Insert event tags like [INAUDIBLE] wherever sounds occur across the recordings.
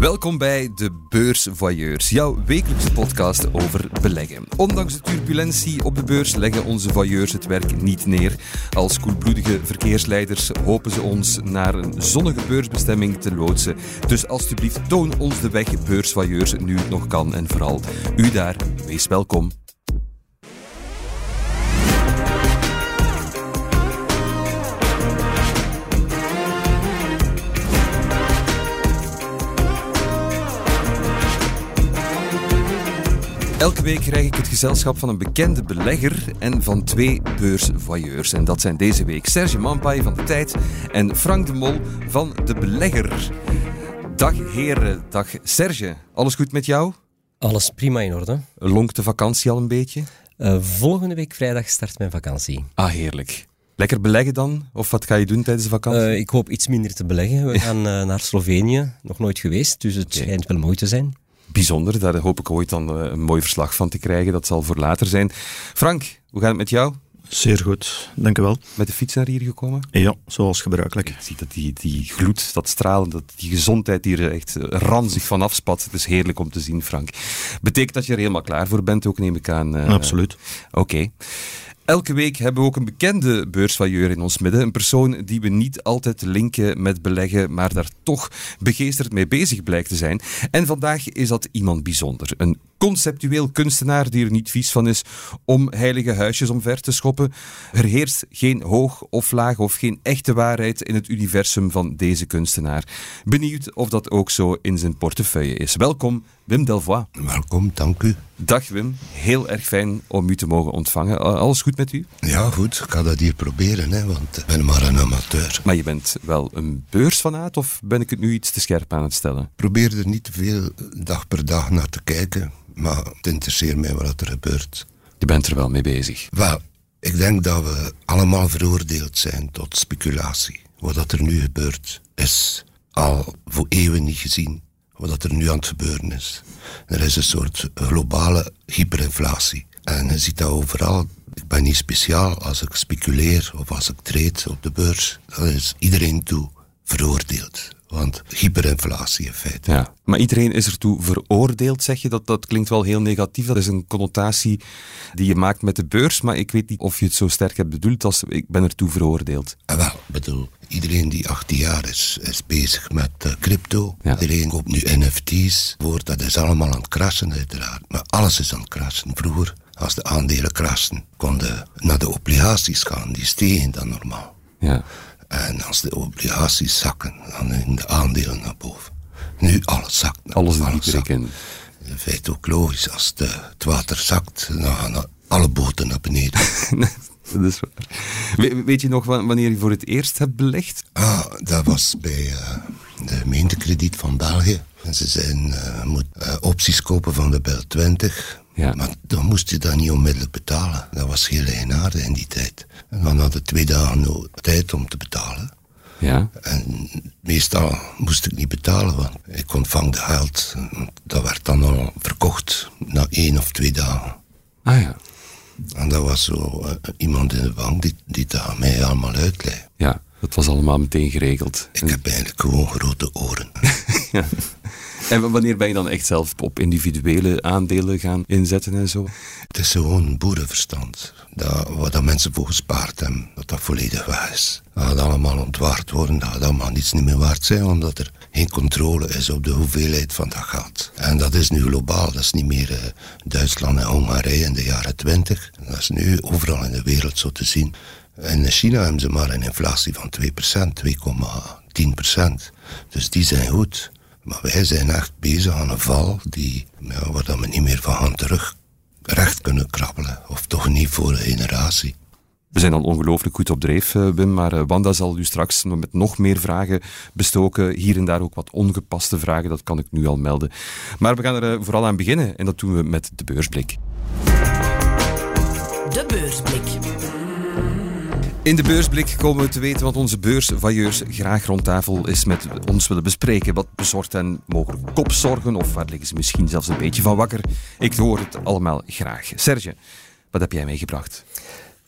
Welkom bij de Beursvoyeurs, jouw wekelijkse podcast over beleggen. Ondanks de turbulentie op de beurs leggen onze voyeurs het werk niet neer. Als koelbloedige verkeersleiders hopen ze ons naar een zonnige beursbestemming te loodsen. Dus alstublieft toon ons de weg, beursvoyeurs, nu het nog kan. En vooral u daar, wees welkom. Elke week krijg ik het gezelschap van een bekende belegger en van twee beursvoyeurs. En dat zijn deze week Serge Mampai van de Tijd en Frank de Mol van de Belegger. Dag heren, dag Serge. Alles goed met jou? Alles prima in orde. Longt de vakantie al een beetje? Uh, volgende week vrijdag start mijn vakantie. Ah, heerlijk. Lekker beleggen dan? Of wat ga je doen tijdens de vakantie? Uh, ik hoop iets minder te beleggen. We [LAUGHS] gaan uh, naar Slovenië. Nog nooit geweest, dus het schijnt wel mooi te zijn bijzonder. Daar hoop ik ooit dan een mooi verslag van te krijgen. Dat zal voor later zijn. Frank, hoe gaat het met jou? Zeer goed, dank u wel. Met de fiets naar hier gekomen? Ja, zoals gebruikelijk. Je ziet dat die, die gloed, dat stralen, dat die gezondheid hier echt ranzig van afspat. Het is heerlijk om te zien, Frank. Betekent dat je er helemaal klaar voor bent, ook neem ik aan. Uh, Absoluut. Oké. Elke week hebben we ook een bekende beursvailleur in ons midden. Een persoon die we niet altijd linken met beleggen, maar daar toch begeesterd mee bezig blijkt te zijn. En vandaag is dat iemand bijzonder. Een conceptueel kunstenaar die er niet vies van is om heilige huisjes omver te schoppen. Er heerst geen hoog of laag of geen echte waarheid in het universum van deze kunstenaar. Benieuwd of dat ook zo in zijn portefeuille is. Welkom, Wim Delvoye. Welkom, dank u. Dag Wim, heel erg fijn om u te mogen ontvangen. Alles goed met u? Ja, goed. Ik ga dat hier proberen, hè, want ik ben maar een amateur. Maar je bent wel een beursfanaat of ben ik het nu iets te scherp aan het stellen? Ik probeer er niet te veel dag per dag naar te kijken maar het interesseert mij wat er gebeurt. Je bent er wel mee bezig? Wel, ik denk dat we allemaal veroordeeld zijn tot speculatie. Wat er nu gebeurt, is al voor eeuwen niet gezien. Wat er nu aan het gebeuren is. Er is een soort globale hyperinflatie. En je ziet dat overal. Ik ben niet speciaal als ik speculeer of als ik trade op de beurs. Dat is iedereen toe veroordeeld. Want hyperinflatie in feite. Ja, maar iedereen is ertoe veroordeeld, zeg je. Dat, dat klinkt wel heel negatief. Dat is een connotatie die je maakt met de beurs. Maar ik weet niet of je het zo sterk hebt bedoeld als ik ben ertoe veroordeeld. Ah, wel, bedoel, iedereen die 18 jaar is, is bezig met uh, crypto. Iedereen koopt nu NFT's. Voor, dat is allemaal aan het krassen uiteraard. Maar alles is aan het krassen. Vroeger, als de aandelen krassen, konden naar de obligaties gaan. Die stegen dan normaal. Ja. En als de obligaties zakken, dan in de aandelen naar boven. Nu alles zakt. Alles, alles zakt. In. In feite ook logisch. Als de, het water zakt, dan gaan alle boten naar beneden. [LAUGHS] dat is waar. weet je nog wanneer je voor het eerst hebt belegd? Ah, dat was bij uh, de gemeentekrediet van België. En ze zijn, uh, moet uh, opties kopen van de Bel 20. Ja. Maar dan moest je dat niet onmiddellijk betalen. Dat was heel eigenaardig in die tijd. En dan hadden twee dagen tijd om te betalen. Ja. En meestal moest ik niet betalen, want ik ontvang de geld. Dat werd dan al verkocht na één of twee dagen. Ah ja. En dat was zo uh, iemand in de bank die, die dat mij allemaal uitlegde. Ja, dat was allemaal meteen geregeld. Ik heb eigenlijk gewoon grote oren. [LAUGHS] [LAUGHS] ja. En wanneer ben je dan echt zelf op individuele aandelen gaan inzetten en zo? Het is gewoon boerenverstand. Dat, wat dat mensen voor gespaard hebben, dat dat volledig waar is. Dat gaat allemaal ontwaard worden, dat gaat allemaal niets niet meer waard zijn, omdat er geen controle is op de hoeveelheid van dat geld. En dat is nu globaal, dat is niet meer uh, Duitsland en Hongarije in de jaren twintig. Dat is nu overal in de wereld zo te zien. In China hebben ze maar een inflatie van 2%, 2,10%. Dus die zijn goed. Maar wij zijn echt bezig aan een val die, ja, waar we niet meer van gaan terug recht kunnen krabbelen. Of toch niet voor een generatie. We zijn al ongelooflijk goed op dreef, eh, Wim, maar eh, Wanda zal u straks met nog meer vragen bestoken. Hier en daar ook wat ongepaste vragen, dat kan ik nu al melden. Maar we gaan er eh, vooral aan beginnen en dat doen we met de beursblik. De beursblik. In de beursblik komen we te weten wat onze beursvailleurs graag rond tafel is met ons willen bespreken. Wat bezorgt hen mogelijk kopzorgen of waar liggen ze misschien zelfs een beetje van wakker? Ik hoor het allemaal graag. Serge, wat heb jij meegebracht?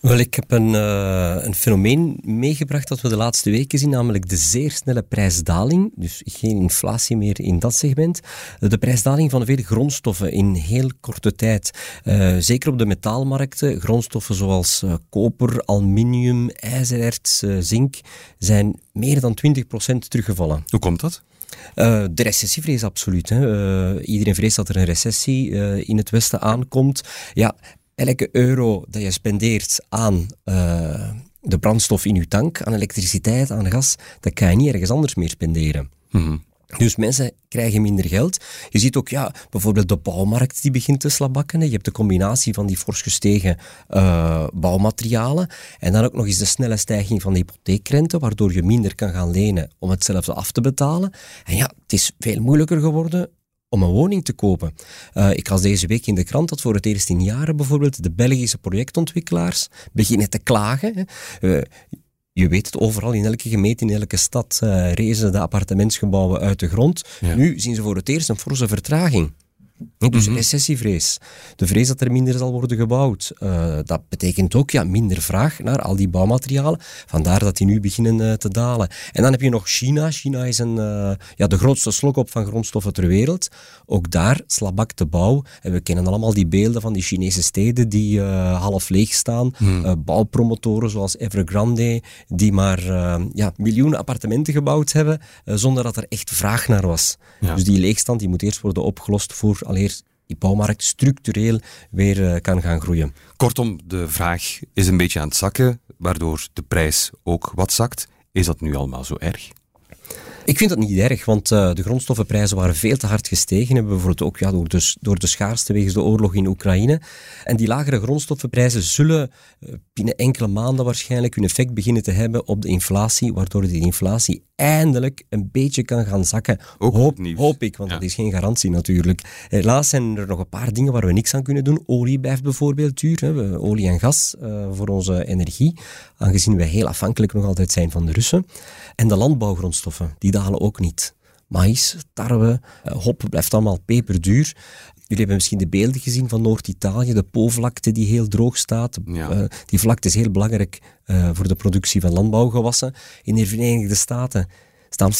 Wel, ik heb een, uh, een fenomeen meegebracht dat we de laatste weken zien, namelijk de zeer snelle prijsdaling. Dus geen inflatie meer in dat segment. De prijsdaling van vele grondstoffen in heel korte tijd. Uh, zeker op de metaalmarkten. Grondstoffen zoals uh, koper, aluminium, ijzererts, zink zijn meer dan 20% teruggevallen. Hoe komt dat? Uh, de recessievrees, absoluut. Hè. Uh, iedereen vreest dat er een recessie uh, in het Westen aankomt. Ja, elke euro dat je spendeert aan uh, de brandstof in je tank, aan elektriciteit, aan gas, dat kan je niet ergens anders meer spenderen. Mm Dus mensen krijgen minder geld. Je ziet ook, ja, bijvoorbeeld de bouwmarkt die begint te slabakken. Je hebt de combinatie van die fors gestegen uh, bouwmaterialen en dan ook nog eens de snelle stijging van de hypotheekrente, waardoor je minder kan gaan lenen om hetzelfde af te betalen. En ja, het is veel moeilijker geworden om een woning te kopen. Uh, ik las deze week in de krant dat voor het eerst in jaren bijvoorbeeld de Belgische projectontwikkelaars beginnen te klagen. Uh, je weet het, overal in elke gemeente, in elke stad uh, rezen de appartementsgebouwen uit de grond. Ja. Nu zien ze voor het eerst een forse vertraging. Dus mm -hmm. recessievrees. De vrees dat er minder zal worden gebouwd. Uh, dat betekent ook ja, minder vraag naar al die bouwmaterialen. Vandaar dat die nu beginnen uh, te dalen. En dan heb je nog China. China is een, uh, ja, de grootste slokop van grondstoffen ter wereld. Ook daar slabakt de bouw. En we kennen allemaal die beelden van die Chinese steden die half leeg staan. Mm. bouwpromotoren zoals Evergrande, die maar ja, miljoenen appartementen gebouwd hebben, zonder dat er echt vraag naar was. Ja. Dus die leegstand die moet eerst worden opgelost voor alleer die bouwmarkt structureel weer uh, kan gaan groeien. Kortom, de vraag is een beetje aan het zakken, waardoor de prijs ook wat zakt. Is dat nu allemaal zo erg? Ik vind dat niet erg, want uh, de grondstoffenprijzen waren veel te hard gestegen. Hebben bijvoorbeeld ook ja, door, de, door de schaarste wegens de oorlog in Oekraïne. En die lagere grondstoffenprijzen zullen uh, binnen enkele maanden waarschijnlijk hun effect beginnen te hebben op de inflatie, waardoor die inflatie eindelijk een beetje kan gaan zakken. Ook hoop, hoop ik, want ja. dat is geen garantie natuurlijk. Helaas zijn er nog een paar dingen waar we niks aan kunnen doen. Olie blijft bijvoorbeeld duur, hè. olie en gas uh, voor onze energie, aangezien wij heel afhankelijk nog altijd zijn van de Russen. En de landbouwgrondstoffen, die dalen ook niet. Mais, tarwe, hop, blijft allemaal peperduur. Jullie hebben misschien de beelden gezien van Noord-Italië, de Po-vlakte die heel droog staat. Ja. Uh, die vlakte is heel belangrijk uh, voor de productie van landbouwgewassen. In de Verenigde Staten staan 40%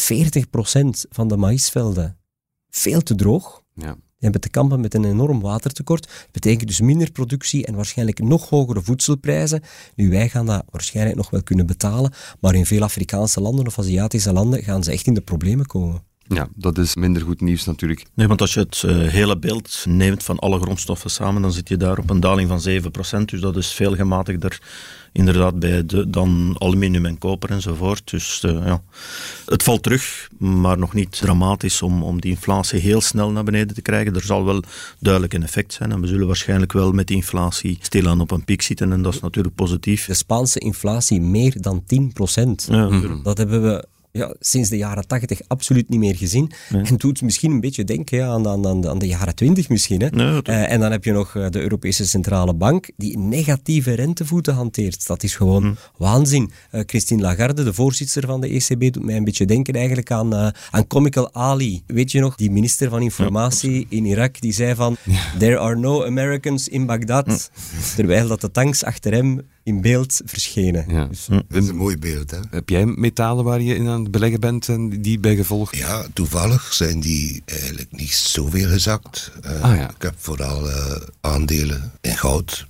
van de maïsvelden veel te droog. Ja. Die hebben te kampen met een enorm watertekort. Dat betekent dus minder productie en waarschijnlijk nog hogere voedselprijzen. Nu, wij gaan dat waarschijnlijk nog wel kunnen betalen, maar in veel Afrikaanse landen of Aziatische landen gaan ze echt in de problemen komen. Ja, dat is minder goed nieuws natuurlijk. Nee, want als je het uh, hele beeld neemt van alle grondstoffen samen, dan zit je daar op een daling van 7%. Dus dat is veel gematigder inderdaad bij de, dan aluminium en koper enzovoort. Dus uh, ja, het valt terug, maar nog niet dramatisch om, om die inflatie heel snel naar beneden te krijgen. Er zal wel duidelijk een effect zijn en we zullen waarschijnlijk wel met die inflatie stilaan op een piek zitten en dat is natuurlijk positief. De Spaanse inflatie meer dan 10%. Ja, mm. Dat hebben we ja, sinds de jaren 80 absoluut niet meer gezien. Nee. En doet misschien een beetje denken ja, aan, aan, aan de jaren 20 misschien. Hè. Nee, uh, en dan heb je nog de Europese Centrale Bank die negatieve rentevoeten hanteert. Dat is gewoon Hm. waanzin. Uh, Christine Lagarde, de voorzitter van de ECB, doet mij een beetje denken eigenlijk aan, uh, aan Comical Ali. Weet je nog, die minister van Informatie in Irak, die zei van There are no Americans in Baghdad. Terwijl dat de tanks achter hem in beeld verschenen. Ja. Dus, Dat is een mooi beeld, hè? Heb jij metalen waar je in aan het beleggen bent en die bij gevolg? Ja, toevallig zijn die eigenlijk niet zoveel gezakt. Uh, Ah, ja. Ik heb vooral uh, aandelen in goud,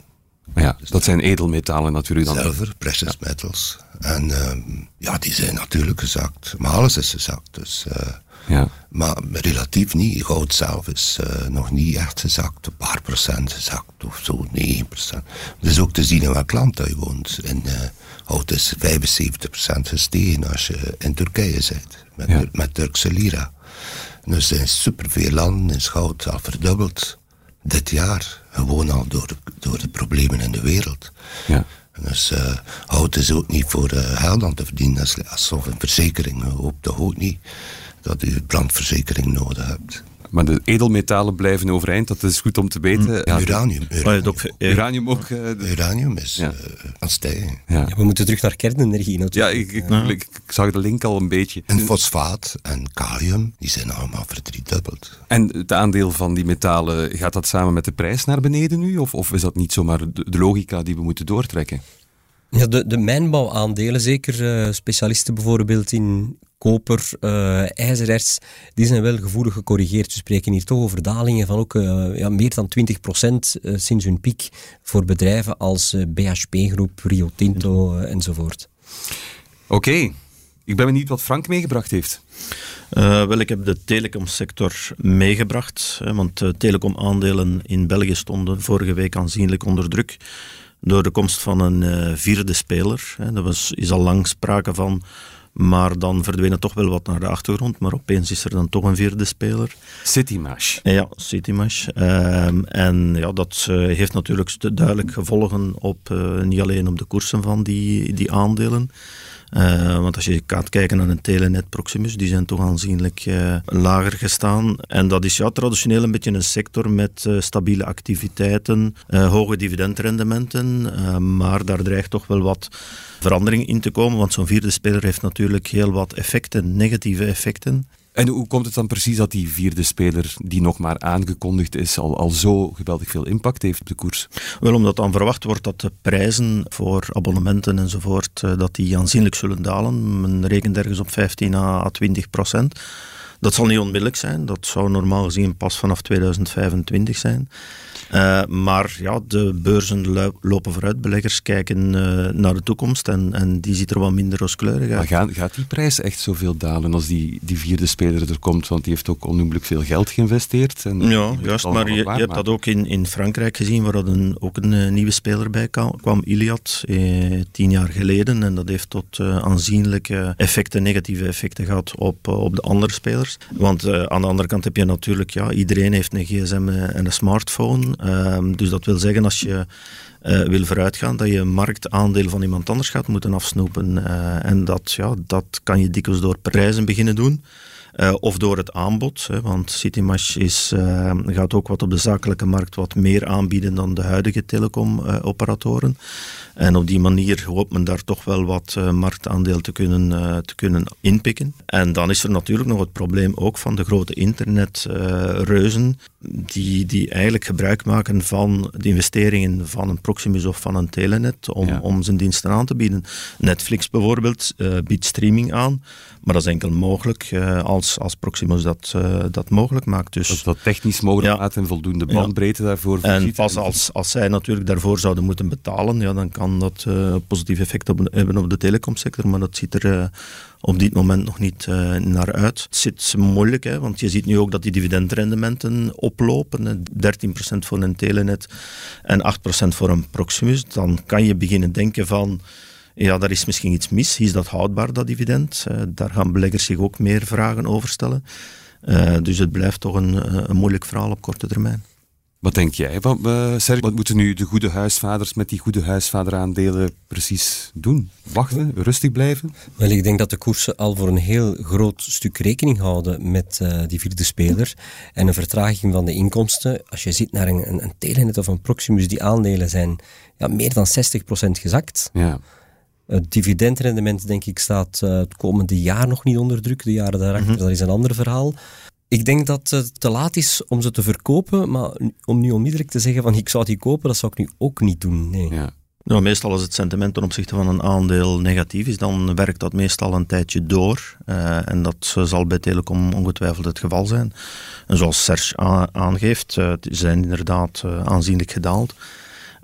Ja, dat zijn edelmetalen natuurlijk dan. zilver, precious metals. En uh, ja, die zijn natuurlijk gezakt. Maar alles is gezakt. Dus, uh, Ja. maar relatief niet. Goud zelf is uh, nog niet echt gezakt. Een paar procent gezakt of zo, 9 procent. Het is ook te zien in welk land dat je woont. En uh, goud is 75 procent gestegen als je in Turkije zit. Met, Ja. met Turkse lira. Dus in superveel landen is goud al verdubbeld. Dit jaar. Gewoon al door de, door de problemen in de wereld. Ja. Dus uh, hout is ook niet voor uh, geld aan te verdienen. Dat is alsof een verzekering. Hoopt toch ook niet dat u brandverzekering nodig hebt. Maar de edelmetalen blijven overeind, dat is goed om te weten. Ja, uranium. Ook, eh, uranium ook. eh, uranium is Ja. uh, stijgen. ja. ja, we moeten terug naar kernenergie Ja, natuurlijk. ik, ik, ik, ik zag de link al een beetje. En fosfaat en kalium, die zijn allemaal verdriedubbeld. En het aandeel van die metalen, gaat dat samen met de prijs naar beneden nu? Of, of is dat niet zomaar de, de logica die we moeten doortrekken? Ja, de, de mijnbouwaandelen, zeker uh, specialisten bijvoorbeeld in koper, uh, ijzererts, die zijn wel gevoelig gecorrigeerd. We spreken hier toch over dalingen van ook uh, ja, meer dan 20 procent sinds hun piek voor bedrijven als BHP Groep, Rio Tinto enzovoort. Oké, ik ben benieuwd wat Frank meegebracht heeft. Uh, wel, ik heb de telecomsector meegebracht, hè, want de telecomaandelen in België stonden vorige week aanzienlijk onder druk door de komst van een uh, vierde speler. Hè. Er was, is al lang sprake van, maar dan verdween het toch wel wat naar de achtergrond. Maar opeens is er dan toch een vierde speler. Citymash. Ja, Citymash. Uh, en ja, dat uh, heeft natuurlijk duidelijk gevolgen op, niet alleen op de koersen van die, die aandelen, uh, want als je gaat kijken naar een Telenet Proximus, die zijn toch aanzienlijk uh, lager gestaan. En dat is ja, traditioneel een beetje een sector met uh, stabiele activiteiten, hoge dividendrendementen, maar daar dreigt toch wel wat verandering in te komen, want zo'n vierde speler heeft natuurlijk heel wat effecten, negatieve effecten. En hoe komt het dan precies dat die vierde speler, die nog maar aangekondigd is, al, al zo geweldig veel impact heeft op de koers? Wel, omdat dan verwacht wordt dat de prijzen voor abonnementen enzovoort, eh, dat die aanzienlijk zullen dalen. Men rekent ergens op 15 à 20 procent. Dat zal niet onmiddellijk zijn, dat zou normaal gezien pas vanaf 2025 zijn. Uh, maar ja, de beurzen lopen vooruit. Beleggers kijken uh, naar de toekomst en, en die ziet er wat minder rooskleurig uit. Maar gaat, gaat die prijs echt zoveel dalen als die, die vierde speler er komt? Want die heeft ook onnoemelijk veel geld geïnvesteerd. En ja, juist. Maar je, je hebt dat ook in, in Frankrijk gezien, waar dat een, ook een uh, nieuwe speler bij kwam, Iliad, eh, tien jaar geleden. En dat heeft tot aanzienlijke effecten, negatieve effecten gehad op, op de andere spelers. Want aan de andere kant heb je natuurlijk, ja, iedereen heeft een gsm en een smartphone. Ehm, dus dat wil zeggen, als je uh, wil vooruitgaan, dat je marktaandeel van iemand anders gaat moeten afsnoepen. Uh, en dat, ja, dat kan je dikwijls door prijzen beginnen doen. Uh, of door het aanbod, hè, want Citymash is, gaat ook wat op de zakelijke markt wat meer aanbieden dan de huidige telecomoperatoren. En op die manier hoopt men daar toch wel wat uh, marktaandeel te kunnen, te kunnen inpikken. En dan is er natuurlijk nog het probleem ook van de grote internetreuzen, die, die eigenlijk gebruik maken van de investeringen van een Proximus of van een Telenet om, ja. om zijn diensten aan te bieden. Netflix bijvoorbeeld biedt streaming aan, maar dat is enkel mogelijk als, als Proximus dat, dat mogelijk maakt. Dus, dat dat technisch mogelijk ja. maakt en voldoende bandbreedte ja. daarvoor En pas als, als zij natuurlijk daarvoor zouden moeten betalen, ja, dan kan dat uh, positief effect op, hebben op de telecomsector, maar dat ziet er op dit moment nog niet uh, naar uit. Het zit moeilijk, hè, want je ziet nu ook dat die dividendrendementen oplopen. 13% voor een telenet en 8% voor een Proximus. Dan kan je beginnen denken van... Ja, daar is misschien iets mis. Is dat houdbaar, dat dividend? daar gaan beleggers zich ook meer vragen over stellen. dus het blijft toch een, een moeilijk verhaal op korte termijn. Wat denk jij? Wat, uh, Serge, wat moeten nu de goede huisvaders met die goede huisvaderaandelen precies doen? Wachten? Rustig blijven? Wel, ik denk dat de koersen al voor een heel groot stuk rekening houden met uh, die vierde speler en een vertraging van de inkomsten. Als je ziet naar een, een, een Telenet of een Proximus, die aandelen zijn ja, meer dan 60% gezakt. Ja. Het dividendrendement, denk ik, staat uh, het komende jaar nog niet onder druk. De jaren daarachter, mm dat is een ander verhaal. Ik denk dat het te laat is om ze te verkopen, maar om nu onmiddellijk te zeggen van ik zou die kopen, dat zou ik nu ook niet doen. Nee. Ja. Nou, meestal als het sentiment ten opzichte van een aandeel negatief is, dan werkt dat meestal een tijdje door. Uh, en dat zal bij Telecom ongetwijfeld het geval zijn. En zoals Serge aangeeft, uh, zijn inderdaad uh, aanzienlijk gedaald.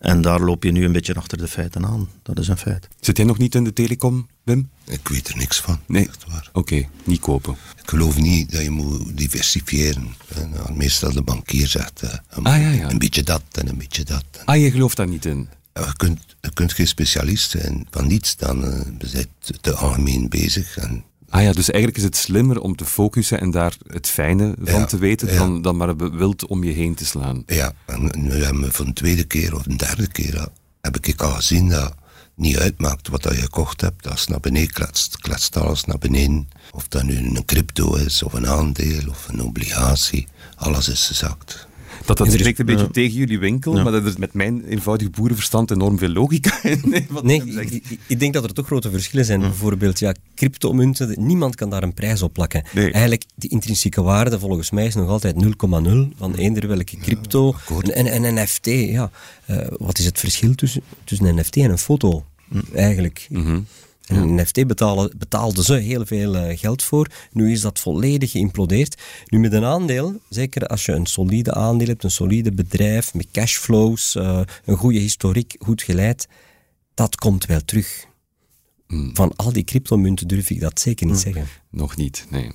En daar loop je nu een beetje achter de feiten aan. Dat is een feit. Zit jij nog niet in de telecom, Wim? Ik weet er niks van. Nee. Oké, okay, niet kopen. Ik geloof niet dat je moet diversifiëren. Nou, meestal de bankier zegt uh, een, ah, ja, ja. een, beetje dat en een beetje dat. Ah, je gelooft daar niet in? Je kunt, je kunt geen specialist zijn van niets, dan uh, ben je te algemeen bezig. En Ah ja, dus eigenlijk is het slimmer om te focussen en daar het fijne van ja, te weten, ja. dan, dan maar wild om je heen te slaan. Ja, en nu hebben we voor een tweede keer of een derde keer heb ik al gezien dat niet uitmaakt wat je gekocht hebt. Als het naar beneden kletst, kletst alles naar beneden. Of dat nu een crypto is, of een aandeel, of een obligatie. Alles is gezakt. Dat, dat spreekt een beetje tegen jullie winkel, maar dat is met mijn eenvoudig boerenverstand enorm veel logica in. [LAUGHS] Nee, nee ik, ik, denk dat er toch grote verschillen zijn. Bijvoorbeeld, ja, cryptomunten, niemand kan daar een prijs op plakken. Eigenlijk, die intrinsieke waarde volgens mij is nog altijd 0,0 van eender welke crypto. En, en, en NFT, ja. Uh, wat is het verschil tussen, tussen een NFT en een foto? eigenlijk. En NFT betalen, betaalden ze heel veel eh, geld voor. Nu is dat volledig geïmplodeerd. Nu met een aandeel, zeker als je een solide aandeel hebt, een solide bedrijf met cashflows, uh, een goede historiek, goed geleid, dat komt wel terug. Van al die cryptomunten durf ik dat zeker niet zeggen. Nog niet, nee.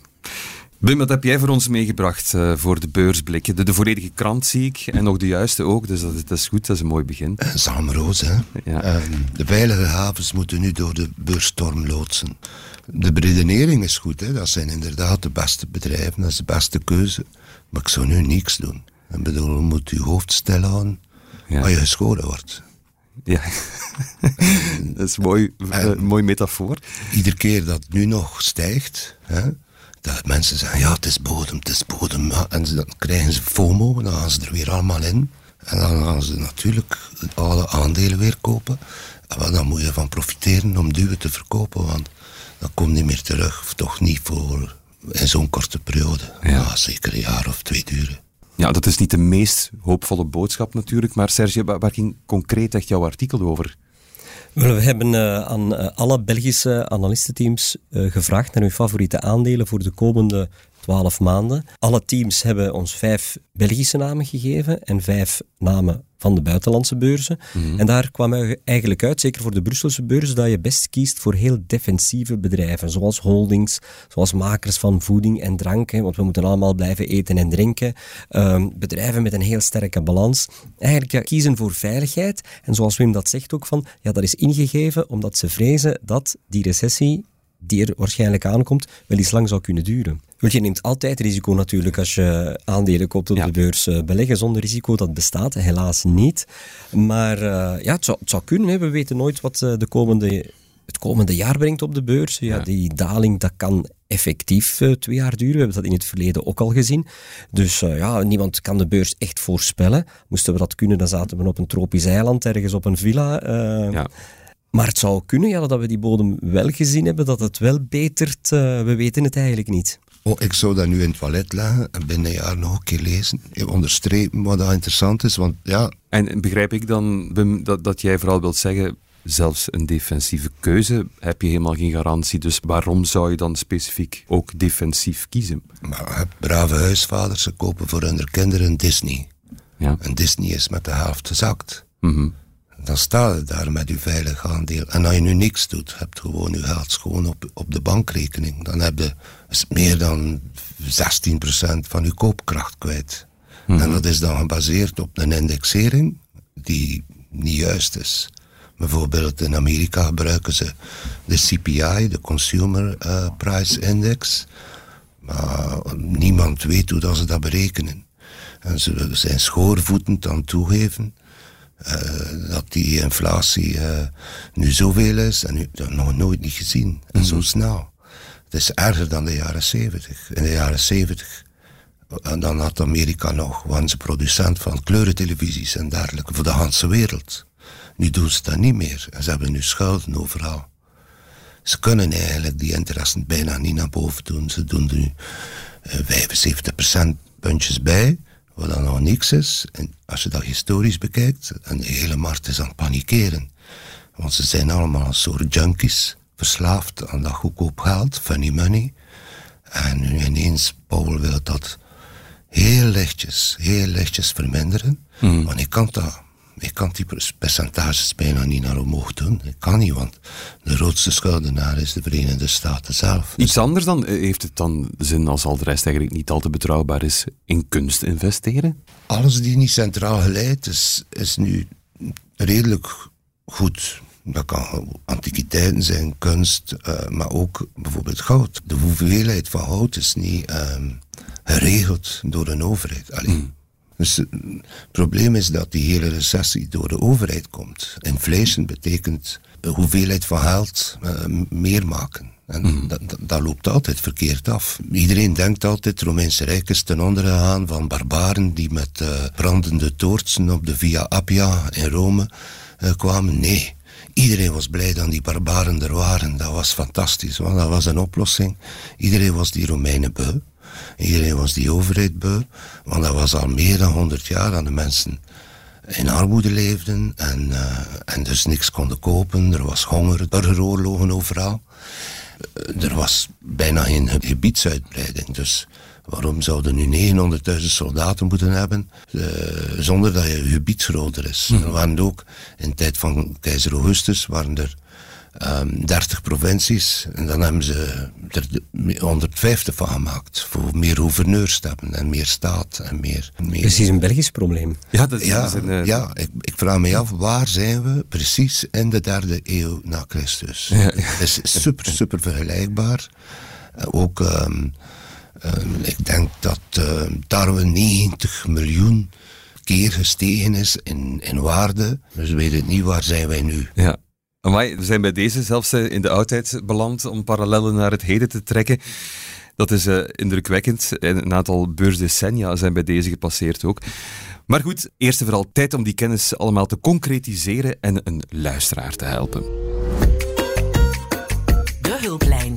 Wim, wat heb jij voor ons meegebracht uh, voor de beursblikken? De, de, volledige krant zie ik en nog de juiste ook, dus dat, dat is goed, dat is een mooi begin. Zalmroos, hè. Ja. Uh, de veilige havens moeten nu door de beursstorm loodsen. De beredenering is goed, hè. dat zijn inderdaad de beste bedrijven, dat is de beste keuze. Maar ik zou nu niks doen. Ik bedoel, je moet je hoofd stellen aan ja. waar je geschoren wordt. Ja, [LAUGHS] dat is een mooi, uh, mooi metafoor. Iedere keer dat nu nog stijgt, hè, dat mensen zeggen, ja, het is bodem, het is bodem. En dan krijgen ze FOMO, dan gaan ze er weer allemaal in. En dan gaan ze natuurlijk alle aandelen weer kopen. En dan moet je van profiteren om duwen te verkopen, want dat komt niet meer terug. Of toch niet voor in zo'n korte periode. Ja. ja. zeker een jaar of twee duren. Ja, dat is niet de meest hoopvolle boodschap natuurlijk. Maar Serge, waar ging concreet echt jouw artikel over? We hebben uh, aan uh, alle Belgische analistenteams uh, gevraagd naar hun favoriete aandelen voor de komende 12 maanden. Alle teams hebben ons vijf Belgische namen gegeven en vijf namen van de buitenlandse beurzen. Mm-hmm. En daar kwam eigenlijk uit, zeker voor de Brusselse beurs, dat je best kiest voor heel defensieve bedrijven, zoals holdings, zoals makers van voeding en drank, want we moeten allemaal blijven eten en drinken. Um, bedrijven met een heel sterke balans. Eigenlijk ja, kiezen voor veiligheid. En zoals Wim dat zegt ook van, ja, dat is ingegeven omdat ze vrezen dat die recessie die er waarschijnlijk aankomt, wel eens lang zou kunnen duren. Want je neemt altijd risico natuurlijk als je aandelen koopt op de beurs. Eh, beleggen zonder risico, dat bestaat helaas niet. Maar uh, ja, het zou, het zou kunnen. Hè. We weten nooit wat uh, de komende, het komende jaar brengt op de beurs. Ja, ja. Die daling, dat kan effectief uh, twee jaar duren. We hebben dat in het verleden ook al gezien. Dus ja, niemand kan de beurs echt voorspellen. Moesten we dat kunnen, dan zaten we op een tropisch eiland, ergens op een villa. ja. Maar het zou kunnen ja, dat we die bodem wel gezien hebben, dat het wel betert. Uh, we weten het eigenlijk niet. Oh, ik zou dat nu in het toilet leggen en binnen een jaar nog een keer lezen. Onderstrepen wat dat interessant is, want ja... En begrijp ik dan, dat, dat jij vooral wilt zeggen, zelfs een defensieve keuze heb je helemaal geen garantie. Dus waarom zou je dan specifiek ook defensief kiezen? Maar brave huisvaders, ze kopen voor hun kinderen Disney. Ja. En Disney is met de helft gezakt. Mm -hmm dan sta je daar met je veilig aandeel. En als je nu niks doet, hebt gewoon je geld gewoon op, op de bankrekening. Dan heb je meer dan 16% van je koopkracht kwijt. Mm. En dat is dan gebaseerd op een indexering die niet juist is. Bijvoorbeeld in Amerika gebruiken ze de CPI, de Consumer uh, Price Index. Maar niemand weet hoe dat ze dat berekenen. En ze zijn schoorvoetend aan toegeven uh, dat die inflatie uh, nu zoveel is en nu dat nog nooit niet gezien. En zo mhm. snel. Het is erger dan de jaren 70. In de jaren 70 en eh, dan had Amerika nog, waren ze producent van kleurentelevisies en dergelijke voor de hele wereld. Nu doen ze dat niet meer en ze hebben nu schulden overal. Ze kunnen eigenlijk die interessen bijna niet naar boven doen. Ze doen nu uh, 75% puntjes bij wat dan nog niks is. En als je dat historisch bekijkt, en de hele markt is aan het panikeren. Want ze zijn allemaal een soort junkies, verslaafd aan dat goedkoop geld, funny money. En nu ineens, Paul wil dat heel lichtjes, heel lichtjes verminderen. Mm. Want ik kan dat ik kan die percentages bijna niet naar omhoog doen. Ik kan niet, want de grootste schuldenaar is de Verenigde Staten zelf. Iets anders dan? Eh, heeft het dan zin als al de rest eigenlijk niet al te betrouwbaar is in kunst investeren? Alles die niet centraal geleid is, is nu redelijk goed. Dat kan antiquiteiten zijn, kunst, uh, maar ook bijvoorbeeld goud. De hoeveelheid van goud is niet uh, geregeld door een overheid. Alleen. Hmm. Dus het probleem is dat die hele recessie door de overheid komt. Inflation betekent de hoeveelheid van geld uh, meer maken. En mm. dat, dat, dat, loopt altijd verkeerd af. Iedereen denkt altijd, het Romeinse Rijk is ten onder gegaan van barbaren die met uh, brandende toortsen op de Via Appia in Rome uh, kwamen. Nee, iedereen was blij dat die barbaren er waren. Dat was fantastisch, want dat was een oplossing. Iedereen was die Romeinen beu. Iedereen was die overheid beu, want dat was al meer dan honderd jaar aan de mensen in armoede leefden en, en dus niks konden kopen. Er was honger, burgeroorlogen overal. er was bijna geen gebiedsuitbreiding. Dus waarom zouden nu 900.000 soldaten moeten hebben zonder dat je gebied groter is? Mhm. Er waren ook in de tijd van keizer Augustus waren er um, ehm, 30 provincies. En dan hebben ze er 150 van gemaakt. Voor meer gouverneurs en meer staat. En meer, meer... Precies een Belgisch probleem. Ja, dat is, ja, een, uh... ja ik, ik, vraag me af, waar zijn we precies in de derde eeuw na Christus? Ja. Het is super, super vergelijkbaar. Uh, ook, um, um, ik denk dat uh, tarwe 90 miljoen keer gestegen is in, in waarde. Dus we weten niet waar zijn wij nu. Ja. Amai, we zijn bij deze zelfs eh, in de oudheid beland om parallellen naar het heden te trekken. Dat is uh, indrukwekkend. En een aantal beursdecennia zijn bij deze gepasseerd ook. Maar goed, eerst en vooral tijd om die kennis allemaal te concretiseren en een luisteraar te helpen. De hulplijn.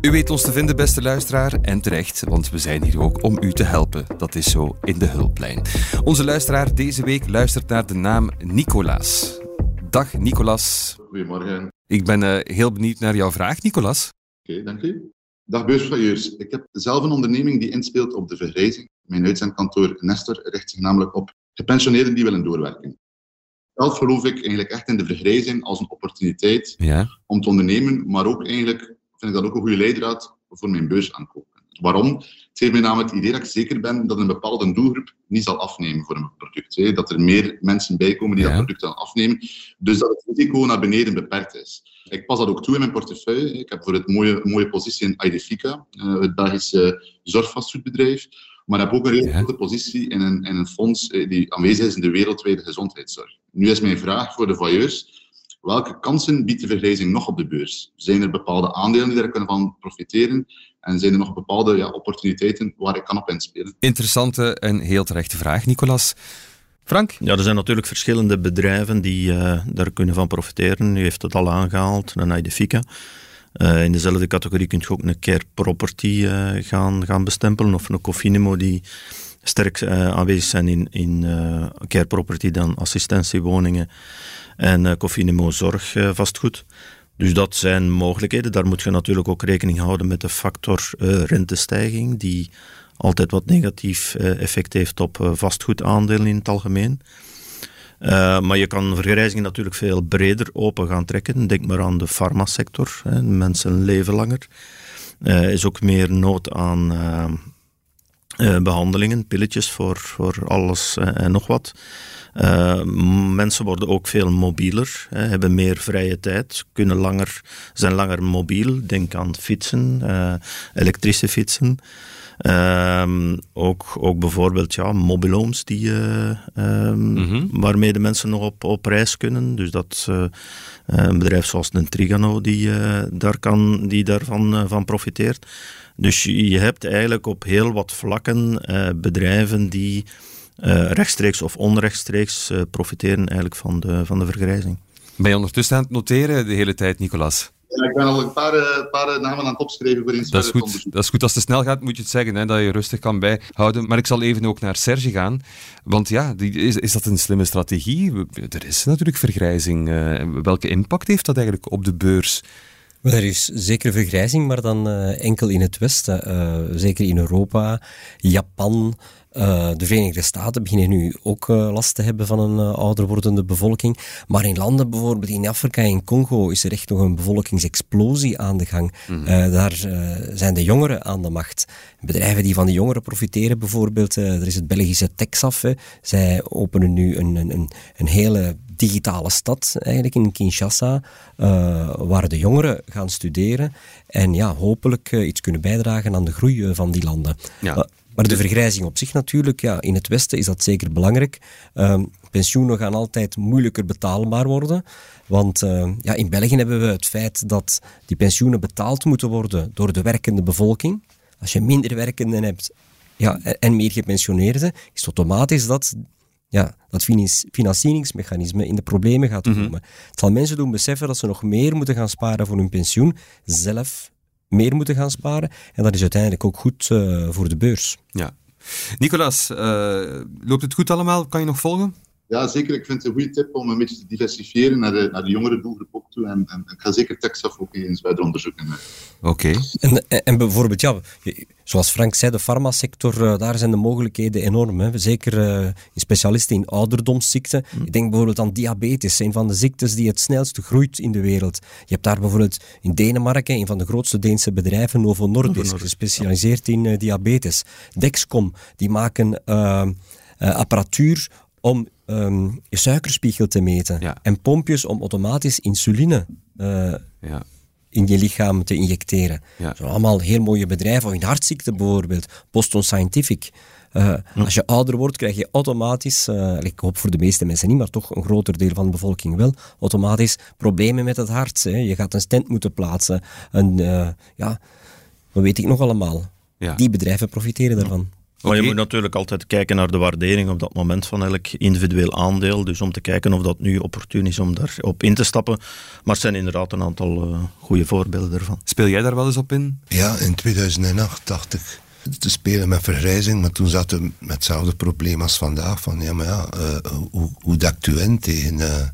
U weet ons te vinden, beste luisteraar, en terecht, want we zijn hier ook om u te helpen. Dat is zo in de hulplijn. Onze luisteraar deze week luistert naar de naam Nicolaas. Dag Nicolas. Goedemorgen. Ik ben uh, heel benieuwd naar jouw vraag, Nicolas. Oké, dank u. Dag beursvailleurs. Ik heb zelf een onderneming die inspeelt op de vergrijzing. Mijn uitzendkantoor Nestor richt zich namelijk op gepensioneerden die willen doorwerken. Zelf geloof ik eigenlijk echt in de vergrijzing als een opportuniteit ja. om te ondernemen, maar ook eigenlijk vind ik dat ook een goede leidraad voor mijn beursaankoop. Waarom? Het geeft mij namelijk het idee dat ik zeker ben dat een bepaalde doelgroep niet zal afnemen voor een product. Hè. Dat er meer mensen bij komen die dat product dan afnemen. Dus dat het risico naar beneden beperkt is. Ik pas dat ook toe in mijn portefeuille. Ik heb voor het mooie, mooie positie in Idefica, eh, het Belgische zorgvastgoedbedrijf. Maar ik heb ook een hele grote positie in een, in een fonds eh, die aanwezig is in de wereldwijde gezondheidszorg. Nu is mijn vraag voor de voyeurs. Welke kansen biedt de vergrijzing nog op de beurs? Zijn er bepaalde aandelen die daar kunnen van profiteren? En zijn er nog bepaalde ja, opportuniteiten waar ik kan op inspelen? Interessante en heel terechte vraag, Nicolas. Frank? Ja, er zijn natuurlijk verschillende bedrijven die uh, daar kunnen van profiteren. U heeft het al aangehaald, een Idefica. Uh, in dezelfde categorie kunt je ook een care property uh, gaan, gaan bestempelen, of een Cofinimo die sterk aanwezig zijn in, in care property dan assistentiewoningen en Cofinimo zorg vastgoed. Dus dat zijn mogelijkheden. Daar moet je natuurlijk ook rekening houden met de factor uh, rentestijging, die altijd wat negatief uh, effect heeft op uh, vastgoedaandelen in het algemeen. maar je kan vergrijzingen natuurlijk veel breder open gaan trekken. Denk maar aan de farmasector. Mensen leven langer. Er is ook meer nood aan behandelingen, pilletjes voor, voor alles en nog wat. Uh, mensen worden ook veel mobieler, hè, hebben meer vrije tijd, kunnen langer, zijn langer mobiel. Denk aan fietsen, elektrische fietsen. Uh, ook, ook bijvoorbeeld ja, mobiloons die, uh, mm waarmee de mensen nog op, op reis kunnen. Dus dat een bedrijf zoals een Trigano die, daar kan, die daarvan van profiteert. Dus je hebt eigenlijk op heel wat vlakken bedrijven die uh, rechtstreeks of onrechtstreeks uh, profiteren eigenlijk van de, van de vergrijzing. Ben je ondertussen aan het noteren de hele tijd, Nicolas? Ja, ik ben al een paar, uh, paar namen aan het opschrijven voor dat is goed. Dat is goed. Als het te snel gaat, moet je het zeggen, hè, dat je rustig kan bijhouden. Maar ik zal even ook naar Serge gaan. Want ja, die, is, is dat een slimme strategie? Er is natuurlijk vergrijzing. welke impact heeft dat eigenlijk op de beurs? Er is zeker vergrijzing, maar dan enkel in het Westen. zeker in Europa, Japan, uh, de Verenigde Staten beginnen nu ook uh, last te hebben van een uh, ouder wordende bevolking. Maar in landen bijvoorbeeld in Afrika en Congo is er echt nog een bevolkingsexplosie aan de gang. Mm daar zijn de jongeren aan de macht. Bedrijven die van de jongeren profiteren bijvoorbeeld, er is het Belgische Texaf. Hè. Zij openen nu een, een, een hele digitale stad eigenlijk in Kinshasa, waar de jongeren gaan studeren en ja, hopelijk iets kunnen bijdragen aan de groei van die landen. Ja. Maar de vergrijzing op zich natuurlijk, ja, in het Westen is dat zeker belangrijk. Uh, pensioenen gaan altijd moeilijker betaalbaar worden. Want uh, ja, in België hebben we het feit dat die pensioenen betaald moeten worden door de werkende bevolking. Als je minder werkenden hebt ja, en meer gepensioneerden, is het automatisch dat ja, dat financieringsmechanisme in de problemen gaat mhm. komen. Het zal mensen doen beseffen dat ze nog meer moeten gaan sparen voor hun pensioen, zelf meer moeten gaan sparen. En dat is uiteindelijk ook goed uh, voor de beurs. Ja. Nicolas, uh, loopt het goed allemaal? Kan je nog volgen? Ja, zeker. Ik vind het een goede tip om een beetje te diversifieren naar de, naar de jongere doelgroep ook toe. En, en ik ga zeker Texaf ook eens verder onderzoeken. Oké. En, en bijvoorbeeld, ja, zoals Frank zei, de farmasector, uh, daar zijn de mogelijkheden enorm. Hè. Zeker uh, in specialisten in ouderdomsziekten. Mm. Ik denk bijvoorbeeld aan diabetes, een van de ziektes die het snelst groeit in de wereld. Je hebt daar bijvoorbeeld in Denemarken, een van de grootste Deense bedrijven, Novo Nordisk, gespecialiseerd in uh, diabetes. Dexcom, die maken apparatuur om um, je suikerspiegel te meten. En pompjes om automatisch insuline uh, ja. in je lichaam te injecteren. Ja. Dat zijn allemaal heel mooie bedrijven. Of in hartziekte bijvoorbeeld. Boston Scientific. Uh, Als je ouder wordt, krijg je automatisch, uh, ik hoop voor de meeste mensen niet, maar toch een groter deel van de bevolking wel, automatisch problemen met het hart. Hè. Je gaat een stent moeten plaatsen. En, ja, dat weet ik nog allemaal. Die bedrijven profiteren daarvan. Maar je moet natuurlijk altijd kijken naar de waardering op dat moment van elk individueel aandeel. Dus om te kijken of dat nu opportun is om daarop in te stappen. Maar er zijn inderdaad een aantal uh, goede voorbeelden ervan. Speel jij daar wel eens op in? Ja, in 2008 dacht ik te spelen met vergrijzing, maar toen zaten we met hetzelfde probleem als vandaag. Van ja, maar ja, uh, hoe, hoe dakt u in tegen uh,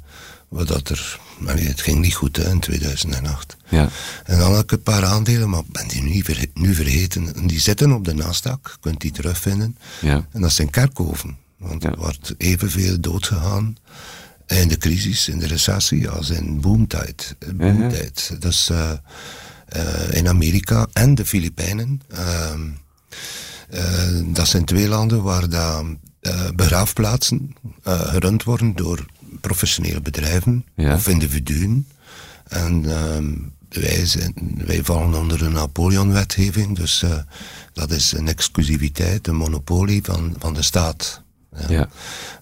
wat dat er maar het ging niet goed hè, in 2008. Ja. En dan had ik een paar aandelen, maar ben die nu, nu vergeten. Die zitten op de Nasdaq, je kunt die terugvinden. Ja. En dat zijn kerkhoven. Want er wordt evenveel doodgegaan in de crisis, in de recessie, als in boomtijd. boomtijd. Dus uh, uh, in Amerika en de Filipijnen. Uh, dat zijn twee landen waar de, begraafplaatsen gerund worden door professionele bedrijven of individuen. En ehm, wij, zijn, wij vallen onder de Napoleon-wetgeving, dus uh, dat is een exclusiviteit, een monopolie van, van de staat. Ja.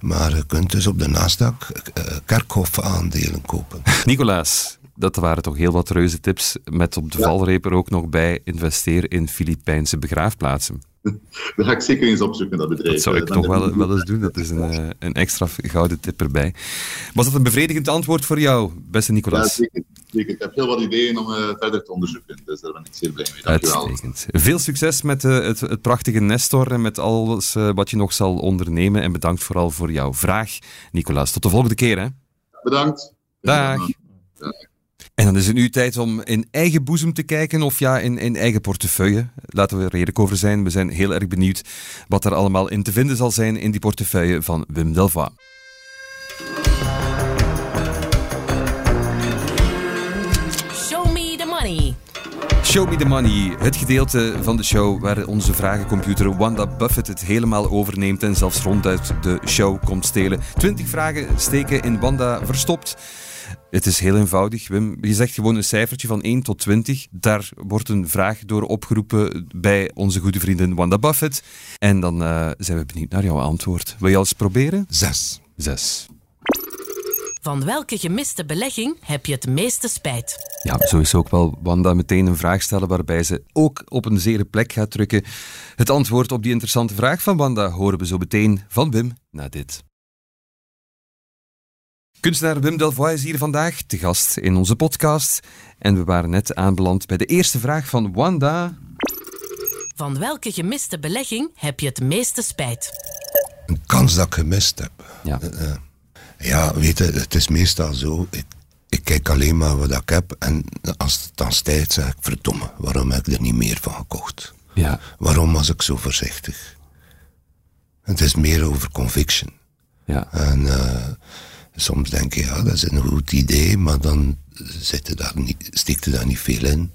Maar je kunt dus op de Nasdaq uh, kerkhof-aandelen kopen. [LAUGHS] Nicolaas, dat waren toch heel wat reuze tips. Met op de ja. valreep ook nog bij investeer in Filipijnse begraafplaatsen. [LAUGHS] Dat ga ik zeker eens opzoeken, dat bedrijf. Dat zou ik toch wel, wel eens doen. Dat is een, eh, een extra gouden tip erbij. Was dat een bevredigend antwoord voor jou, beste Nicolas? Ja, zeker. zeker. Ik heb heel wat ideeën om uh, verder te onderzoeken. Dus daar ben ik zeer blij mee. Uitstekend. Veel succes met uh, het, het, prachtige Nestor en met alles wat je nog zal ondernemen. En bedankt vooral voor jouw vraag, Nicolas. Tot de volgende keer. Hè? Bedankt. Dag. Dag. En dan is het nu tijd om in eigen boezem te kijken of ja, in, in eigen portefeuille. Laten we er redelijk over zijn. We zijn heel erg benieuwd wat er allemaal in te vinden zal zijn in die portefeuille van Wim Delvoye. Show me the money. Show Me the Money, het gedeelte van de show waar onze vragencomputer Wanda Buffett het helemaal overneemt en zelfs ronduit de show komt stelen. 20 vragen steken in Wanda verstopt. Het is heel eenvoudig, Wim. Je zegt gewoon een cijfertje van 1 tot 20. Daar wordt een vraag door opgeroepen bij onze goede vriendin Wanda Buffett. En dan uh, zijn we benieuwd naar jouw antwoord. Wil je al eens proberen? Zes. Zes. Van welke gemiste belegging heb je het meeste spijt? Ja, zo is ook wel Wanda meteen een vraag stellen waarbij ze ook op een zere plek gaat drukken. Het antwoord op die interessante vraag van Wanda horen we zo meteen van Wim na dit. Kunstenaar Wim Delvoye is hier vandaag te gast in onze podcast. En we waren net aanbeland bij de eerste vraag van Wanda. Van welke gemiste belegging heb je het meeste spijt? Een kans dat ik gemist heb. Ja, uh, ja weet je, het is meestal zo. Ik, ik, kijk alleen maar wat ik heb. En als het dan stijgt, zeg ik: verdomme, waarom heb ik er niet meer van gekocht? Ja. Waarom was ik zo voorzichtig? Het is meer over conviction. Ja. En. Uh, soms denk je, ja, dat is een goed idee, maar dan zit daar niet, stikt er daar niet veel in.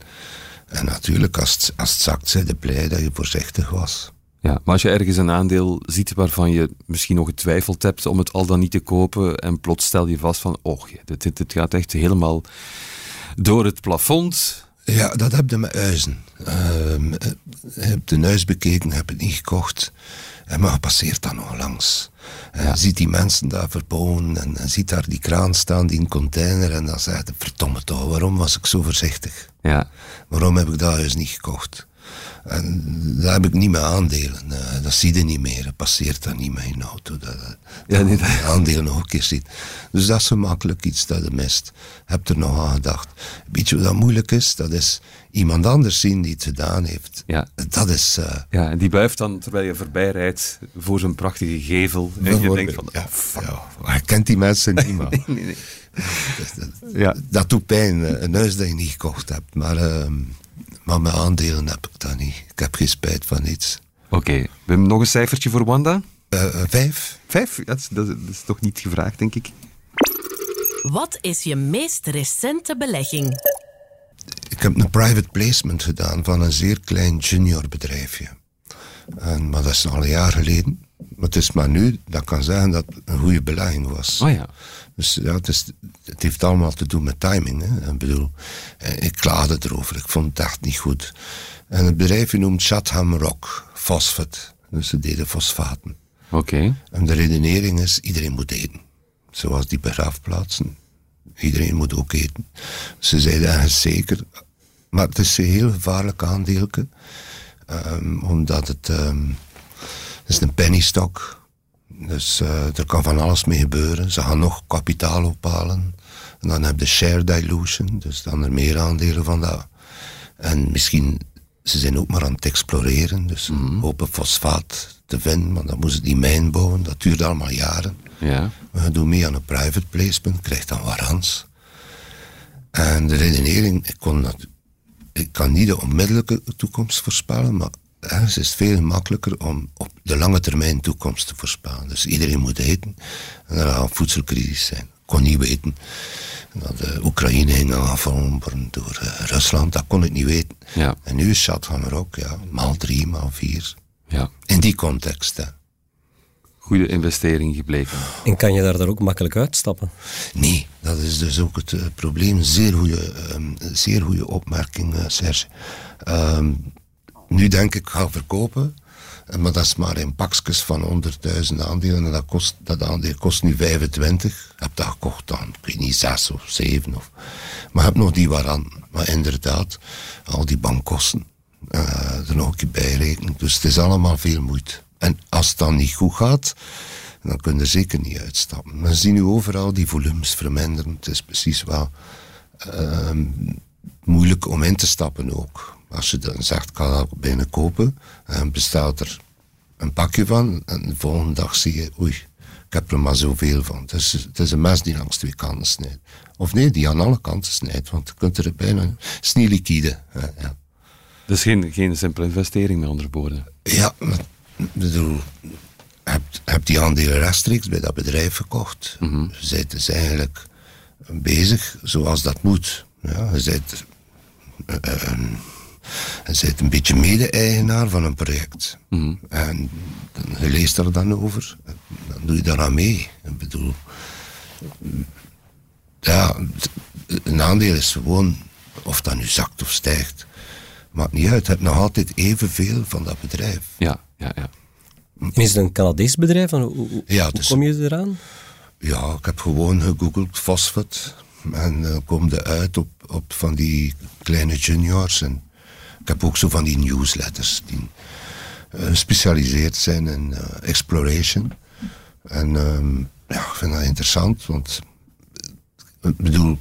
En natuurlijk, als het, als het zakt, zijn de blij dat je voorzichtig was. Ja, maar als je ergens een aandeel ziet waarvan je misschien nog getwijfeld hebt om het al dan niet te kopen, en plots stel je vast van, oh, dit, dit, dit gaat echt helemaal door het plafond. Ja, dat heb je met huizen. Uh, heb de huis bekeken, heb het niet gekocht. En maar passeert dan nog langs. En ziet die mensen daar verbouwen en, en, ziet daar die kraan staan, die een container. En dan zegt hij, verdomme toch, waarom was ik zo voorzichtig? Ja. Waarom heb ik dat huis niet gekocht? En daar heb ik niet meer aandelen. Uh, dat zie je niet meer. Dat passeert dan niet meer in de auto. Dat, dat ja, niet. dat aandelen nog een keer ziet. Dus dat is zo makkelijk iets dat je mist. Heb er nog aan gedacht. Weet je wat moeilijk is? Dat is iemand anders zien die het gedaan heeft. Ja. Dat is... Uh, ja, en die buift dan terwijl je voorbij rijdt voor zo'n prachtige gevel. En je denkt van... Ja, ja, hij kent die mensen niet, [LAUGHS] man. nee, nee, nee. Dat, dat, ja. dat doet pijn. Een huis dat je niet gekocht hebt. Maar... Uh, maar mijn aandelen heb ik dan niet. Ik heb geen spijt van iets. Oké, we hebben nog een cijfertje voor Wanda. Uh, vijf. Vijf? Dat is, dat is toch niet gevraagd, denk ik. Wat is je meest recente belegging? Ik heb een private placement gedaan van een zeer klein junior bedrijfje. En, maar dat is al een jaar geleden. Maar het is maar nu dat ik kan zeggen dat het een goede belegging was. Oh ja. Dus ja, het, heeft allemaal te doen met timing. Hè. Ik bedoel, eh, ik klaagde erover. Ik vond het echt niet goed. En het bedrijf noemt Chatham Rock Fosfat. Dus ze deden fosfaten. Oké. En de redenering is, iedereen moet eten. Zoals die begraafplaatsen. Iedereen moet ook eten. Ze zeiden eigenlijk zeker... Maar het is een heel gevaarlijk aandeel. Um, omdat het... Um, het is een penny stock dus uh, er kan van alles mee gebeuren. Ze gaan nog kapitaal ophalen. En dan heb je share dilution, dus dan er meer aandelen van dat. En misschien, ze zijn ook maar aan het exploreren, dus mm -hmm. hopen fosfaat te vinden, maar dan moeten ze die mijn bouwen, dat duurt allemaal jaren. Ja. We doen mee aan een private placement, krijgt dan warans. En de redenering, ik, kon dat, ik kan niet de onmiddellijke toekomst voorspellen, maar het is veel makkelijker om op de lange termijn toekomst te voorspellen. Dus iedereen moet eten. En er gaat voedselcrisis zijn. Ik kon niet weten dat de Oekraïne ging aangevallen worden door uh, Rusland. Dat kon ik niet weten. Ja. En nu is Chatham er ook, ja, maal drie, maal vier. Ja. In die context, hè. Goede investering gebleken. En kan je daar dan ook makkelijk uitstappen? Nee, dat is dus ook het uh, probleem. Zeer goede, um, zeer goede opmerking, uh, Serge. Um, nu denk ik, ga verkopen. Maar dat is maar in pakjes van 100.000 aandelen. En dat, kost, dat aandeel kost nu 25. Ik heb dat gekocht dan, ik weet niet, 6 of 7. Of, maar heb nog die waaraan. Maar inderdaad, al die bankkosten. Uh, er nog een keer bij rekenen. Dus het is allemaal veel moeite. En als het dan niet goed gaat, dan kun je er zeker niet uitstappen. We zien nu overal die volumes verminderen. Het is precies wel uh, moeilijk om in te stappen ook. Als je dan zegt, ik ga dat binnen kopen, en bestelt er een pakje van, en de volgende dag zie je, oei, ik heb er maar zoveel van. Het is, het is een mes die langs twee kanten snijdt. Of nee, die aan alle kanten snijdt, want je kunt er bijna... Het is niet liquide. Ja. Dus geen, geen simpele investering, met andere woorden. Ja, maar, bedoel, heb, heb die aandelen rechtstreeks bij dat bedrijf gekocht. Mm -hmm. Je bent dus eigenlijk bezig zoals dat moet. Ja, je bent... Uh, je bent een beetje mede-eigenaar van een project. Mm. En je leest er dan over, dan doe je daaraan mee. Ik bedoel, ja, een aandeel is gewoon, of dat nu zakt of stijgt, maakt niet uit. Je hebt nog altijd evenveel van dat bedrijf. Ja, ja, ja. En is het een Canadees bedrijf? Hoe, hoe, ja, dus, hoe kom je eraan? Ja, ik heb gewoon gegoogeld fosfat. En dan uh, kom je uit op, op van die kleine juniors. En ik heb ook zo van die newsletters die uh, gespecialiseerd zijn in uh, exploration. En um, ja, ik vind dat interessant, want ik bedoel,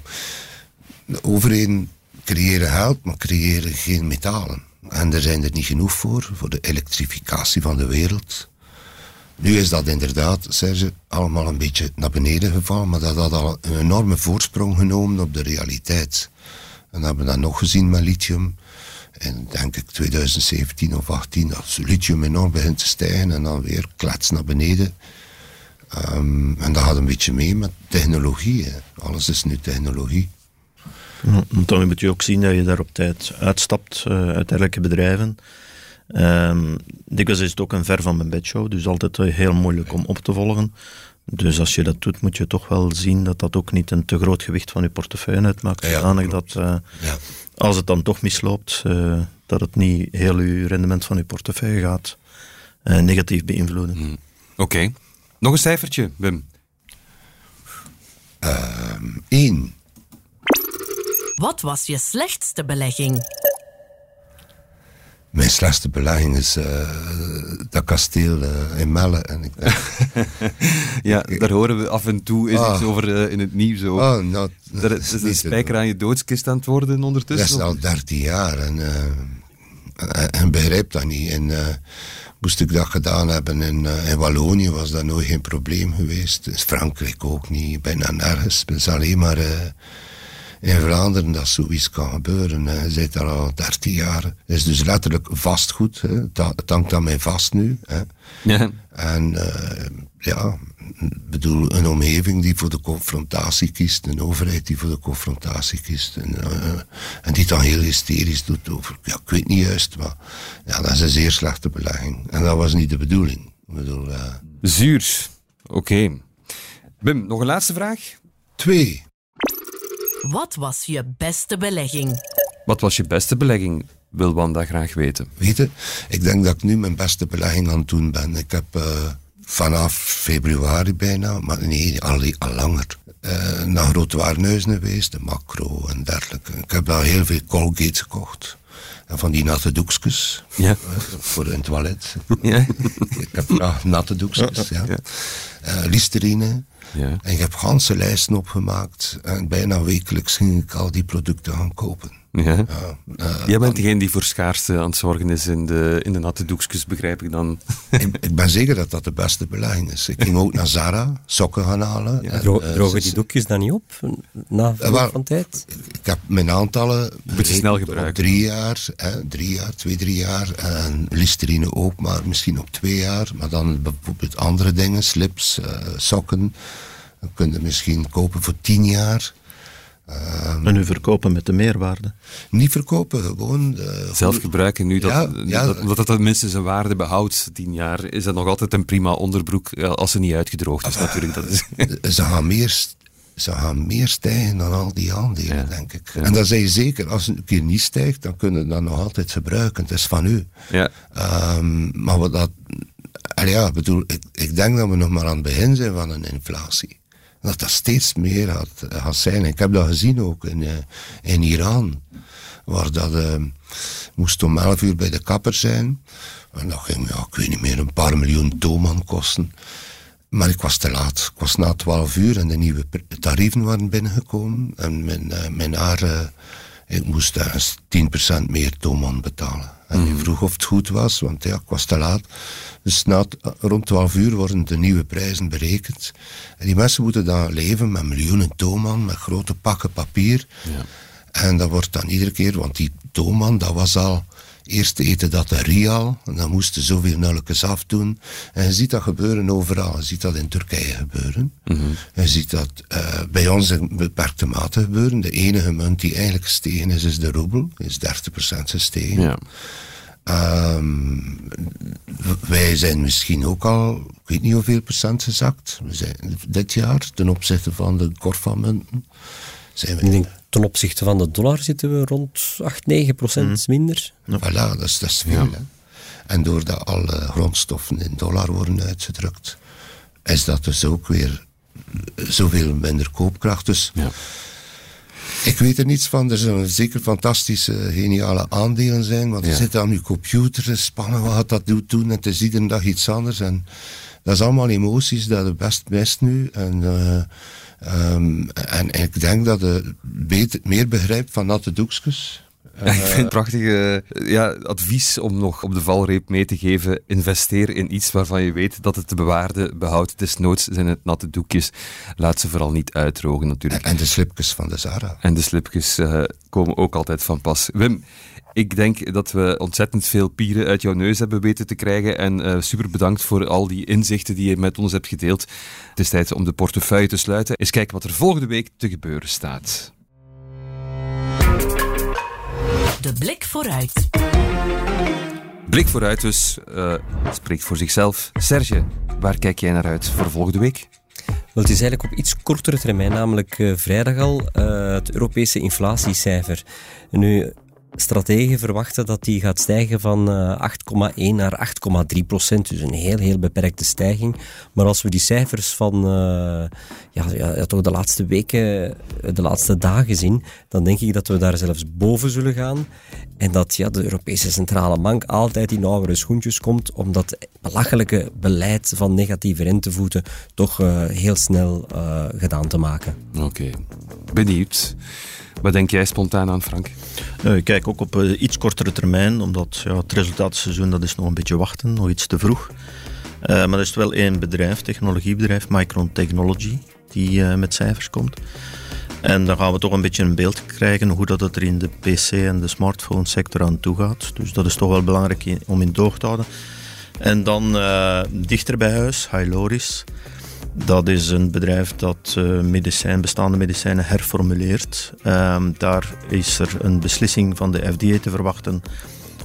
de overheden creëren geld, maar creëren geen metalen. En er zijn er niet genoeg voor, voor de elektrificatie van de wereld. Nu is dat inderdaad, Serge, allemaal een beetje naar beneden gevallen, maar dat had al een enorme voorsprong genomen op de realiteit. En dat hebben we dat nog gezien met lithium. En denk ik 2017 of 18, dat lithium enorm begint te stijgen en dan weer klets naar beneden. Um, en dat gaat een beetje mee met technologie. Hè. Alles is nu technologie. Ja, dan moet je ook zien dat je daar op tijd uitstapt uh, uit dergelijke bedrijven. Um, dikwijls is het ook een ver van mijn bedshow, dus altijd heel moeilijk om op te volgen. Dus als je dat doet, moet je toch wel zien dat dat ook niet een te groot gewicht van je portefeuille uitmaakt. Ja, zodanig dat uh, ja. Als het dan toch misloopt, uh, dat het niet heel je rendement van je portefeuille gaat uh, negatief beïnvloeden. Hmm. Oké. Okay. Nog een cijfertje, Wim. Eén. Wat was je slechtste belegging? Mijn slechtste belegging is uh, dat kasteel uh, in Melle. En ik, [LAUGHS] ja, daar horen we af en toe is ah. iets over uh, in het nieuws ook. Oh, nou, dat is een spijker aan je doodskist aan het worden ondertussen? Dat is al 13 jaar en, en begrijp dat niet. En moest ik dat gedaan hebben in, in Wallonië, was dat nooit geen probleem geweest. In Frankrijk ook niet, bijna nergens. Het is alleen maar in Vlaanderen dat zoiets kan gebeuren. Je zit daar al 13 jaar. Het is dus letterlijk vastgoed. Hè. Het hangt aan mij vast nu. Hè. Ja. En uh, ja, bedoel, een omgeving die voor de confrontatie kiest, een overheid die voor de confrontatie kiest. En, uh, en die dan heel hysterisch doet over, ja, ik weet niet juist, maar ja, dat is een zeer slechte belegging. En dat was niet de bedoeling. Ik bedoel, uh, Zuur. Oké. Okay. Bim, nog een laatste vraag? Twee. Wat was je beste belegging? Wat was je beste belegging? Wil Wanda graag weten. Weet je, ik denk dat ik nu mijn beste belegging aan het doen ben. Ik heb uh, vanaf februari bijna, maar nee, al, al langer, uh, naar grote waarneuzen geweest, de macro en dergelijke. Ik heb daar heel veel Colgate gekocht. En van die natte doekjes. Ja. Uh, voor het toilet. Ja. ik heb uh, natte doekjes, ja. ja. Uh, Listerine. Ja. En ik heb ganse lijsten opgemaakt. En bijna wekelijks ging ik al die producten gaan kopen. Ja. ja uh, Jij bent degene die voor schaarste aan het zorgen is in de, in de natte doekjes, begrijp ik dan. [LAUGHS] ik, ik, ben zeker dat dat de beste belegging is. Ik ging ook naar Zara, sokken gaan halen. Ja. En, Dro uh, drogen die doekjes dan niet op, na verloop van tijd? Ik heb mijn aantallen... Snel gebruiken. drie jaar, hè, drie jaar, twee, drie jaar. En Listerine ook, maar misschien op twee jaar. Maar dan bijvoorbeeld andere dingen, slips, uh, sokken... Dan kun je misschien kopen voor tien jaar. Um, en nu verkopen met de meerwaarde? Niet verkopen, gewoon... Uh, Zelf gebruiken nu, dat, ja, ja, dat, omdat dat minstens zijn waarde behoudt, tien jaar, is dat nog altijd een prima onderbroek, als ze niet uitgedroogd is uh, natuurlijk. Dat is. Ze, gaan meer, ze gaan meer stijgen dan al die aandelen, ja. denk ik. En dan zeg je zeker, als het een keer niet stijgt, dan kunnen we dat nog altijd gebruiken. Het is van u. Ja. Um, maar wat dat... Ja, bedoel, ik, ik denk dat we nog maar aan het begin zijn van een inflatie dat dat steeds meer gaat, gaat zijn. Ik heb dat gezien ook in, uh, in Iran, waar dat uh, moest om 11 uur bij de kapper zijn. En dat ging, ja, ik weet niet meer, een paar miljoen toman kosten. Maar ik was te laat. Ik was na 12 uur en de nieuwe tarieven waren binnengekomen. En mijn, uh, mijn haar, ik moest daar 10% meer toman betalen. En mm. ik vroeg of het goed was, want ja, ik was te laat. Dus na rond 12 uur worden de nieuwe prijzen berekend. En die mensen moeten dan leven met miljoenen toonman, met grote pakken papier. Ja. En dat wordt dan iedere keer, want die toonman, dat was al... Eerst eten dat de rial, en dan moesten zoveel nulletjes afdoen. En je ziet dat gebeuren overal. Je ziet dat in Turkije gebeuren. Mm -hmm. Je ziet dat uh, bij ons in beperkte mate gebeuren. De enige munt die eigenlijk gestegen is, is de roebel. is 30% gestegen. Ja. Um, wij zijn misschien ook al, ik weet niet hoeveel procent gezakt. We zijn dit jaar ten opzichte van de Corfa-munten. Zijn we... Ik denk ten opzichte van de dollar zitten we rond 8, 9 procent mm. minder. Voilà, dat is, dat is veel. Ja. En doordat alle grondstoffen in dollar worden uitgedrukt, is dat dus ook weer zoveel minder koopkracht. Dus ja. Ik weet er niets van. Er zullen zeker fantastische, geniale aandelen zijn. Want ja. je zit aan je computer, spannen wat gaat dat doen. En het is iedere dag iets anders. En dat is allemaal emoties dat je best mist nu. En, uh, um, en, ik denk dat je beter, meer begrijpt van natte doekjes. Ja, ik vind het prachtig ja, advies om nog op de valreep mee te geven. Investeer in iets waarvan je weet dat het te bewaarde behoudt. Desnoods zijn het natte doekjes. Laat ze vooral niet uitdrogen natuurlijk. En, de slipjes van de Zara. En de slipjes uh, komen ook altijd van pas. Wim, ik denk dat we ontzettend veel pieren uit jouw neus hebben weten te krijgen. En uh, super bedankt voor al die inzichten die je met ons hebt gedeeld. Het is tijd om de portefeuille te sluiten. Eens kijken wat er volgende week te gebeuren staat. De blik vooruit. Blik vooruit dus, uh, spreekt voor zichzelf. Serge, waar kijk jij naar uit voor volgende week? Wel, het is eigenlijk op iets kortere termijn, namelijk uh, vrijdag al, uh, het Europese inflatiecijfer. nu, strategen verwachten dat die gaat stijgen van 8,1 eh, naar 8,3 procent. Dus een heel, heel beperkte stijging. Maar als we die cijfers van uh, ja, ja, toch de laatste weken, de laatste dagen zien, dan denk ik dat we daar zelfs boven zullen gaan. En dat ja, de Europese Centrale Bank altijd in oudere schoentjes komt om dat belachelijke beleid van negatieve rentevoeten toch uh, heel snel gedaan te maken. Oké, benieuwd. Wat denk jij spontaan aan, Frank? Ik kijk ook op uh, iets kortere termijn, omdat ja, het resultaatseizoen dat is nog een beetje wachten, nog iets te vroeg. Uh, maar er is wel één bedrijf, technologiebedrijf, Micron Technology, die met cijfers komt. En dan gaan we toch een beetje een beeld krijgen hoe dat het er in de PC en de smartphone sector aan toe gaat. Dus dat is toch wel belangrijk om in doog te houden. En dan dichter bij huis, Hyloris. Dat is een bedrijf dat uh, medicijn, bestaande medicijnen herformuleert. Uh, daar is er een beslissing van de FDA te verwachten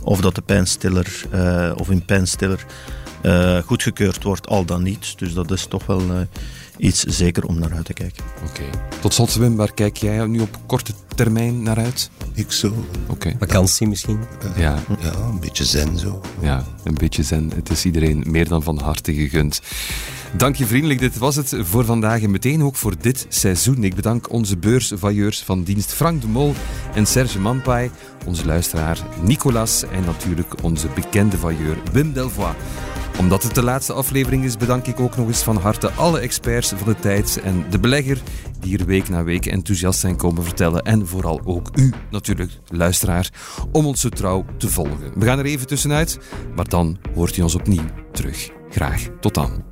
of dat de pijnstiller uh, of een pijnstiller uh, goedgekeurd wordt, al dan niet. Dus dat is toch wel iets zeker om naar uit te kijken. Oké. Tot slot, Wim, waar kijk jij nu op korte termijn naar uit? Ik zo. Oké. Vakantie misschien? Ja. Ja, een beetje zen zo. Ja, een beetje zen. Het is iedereen meer dan van harte gegund. Dank je vriendelijk, dit was het voor vandaag en meteen ook voor dit seizoen. Ik bedank onze beursvailleurs van dienst Frank de Mol en Serge Mampai, onze luisteraar Nicolas en natuurlijk onze bekende vailleur Wim Delvoye omdat het de laatste aflevering is, bedank ik ook nog eens van harte alle experts van de tijd en de belegger die hier week na week enthousiast zijn komen vertellen. En vooral ook u, natuurlijk, luisteraar, om ons zo trouw te volgen. We gaan er even tussenuit, maar dan hoort u ons opnieuw terug. Graag. Tot dan.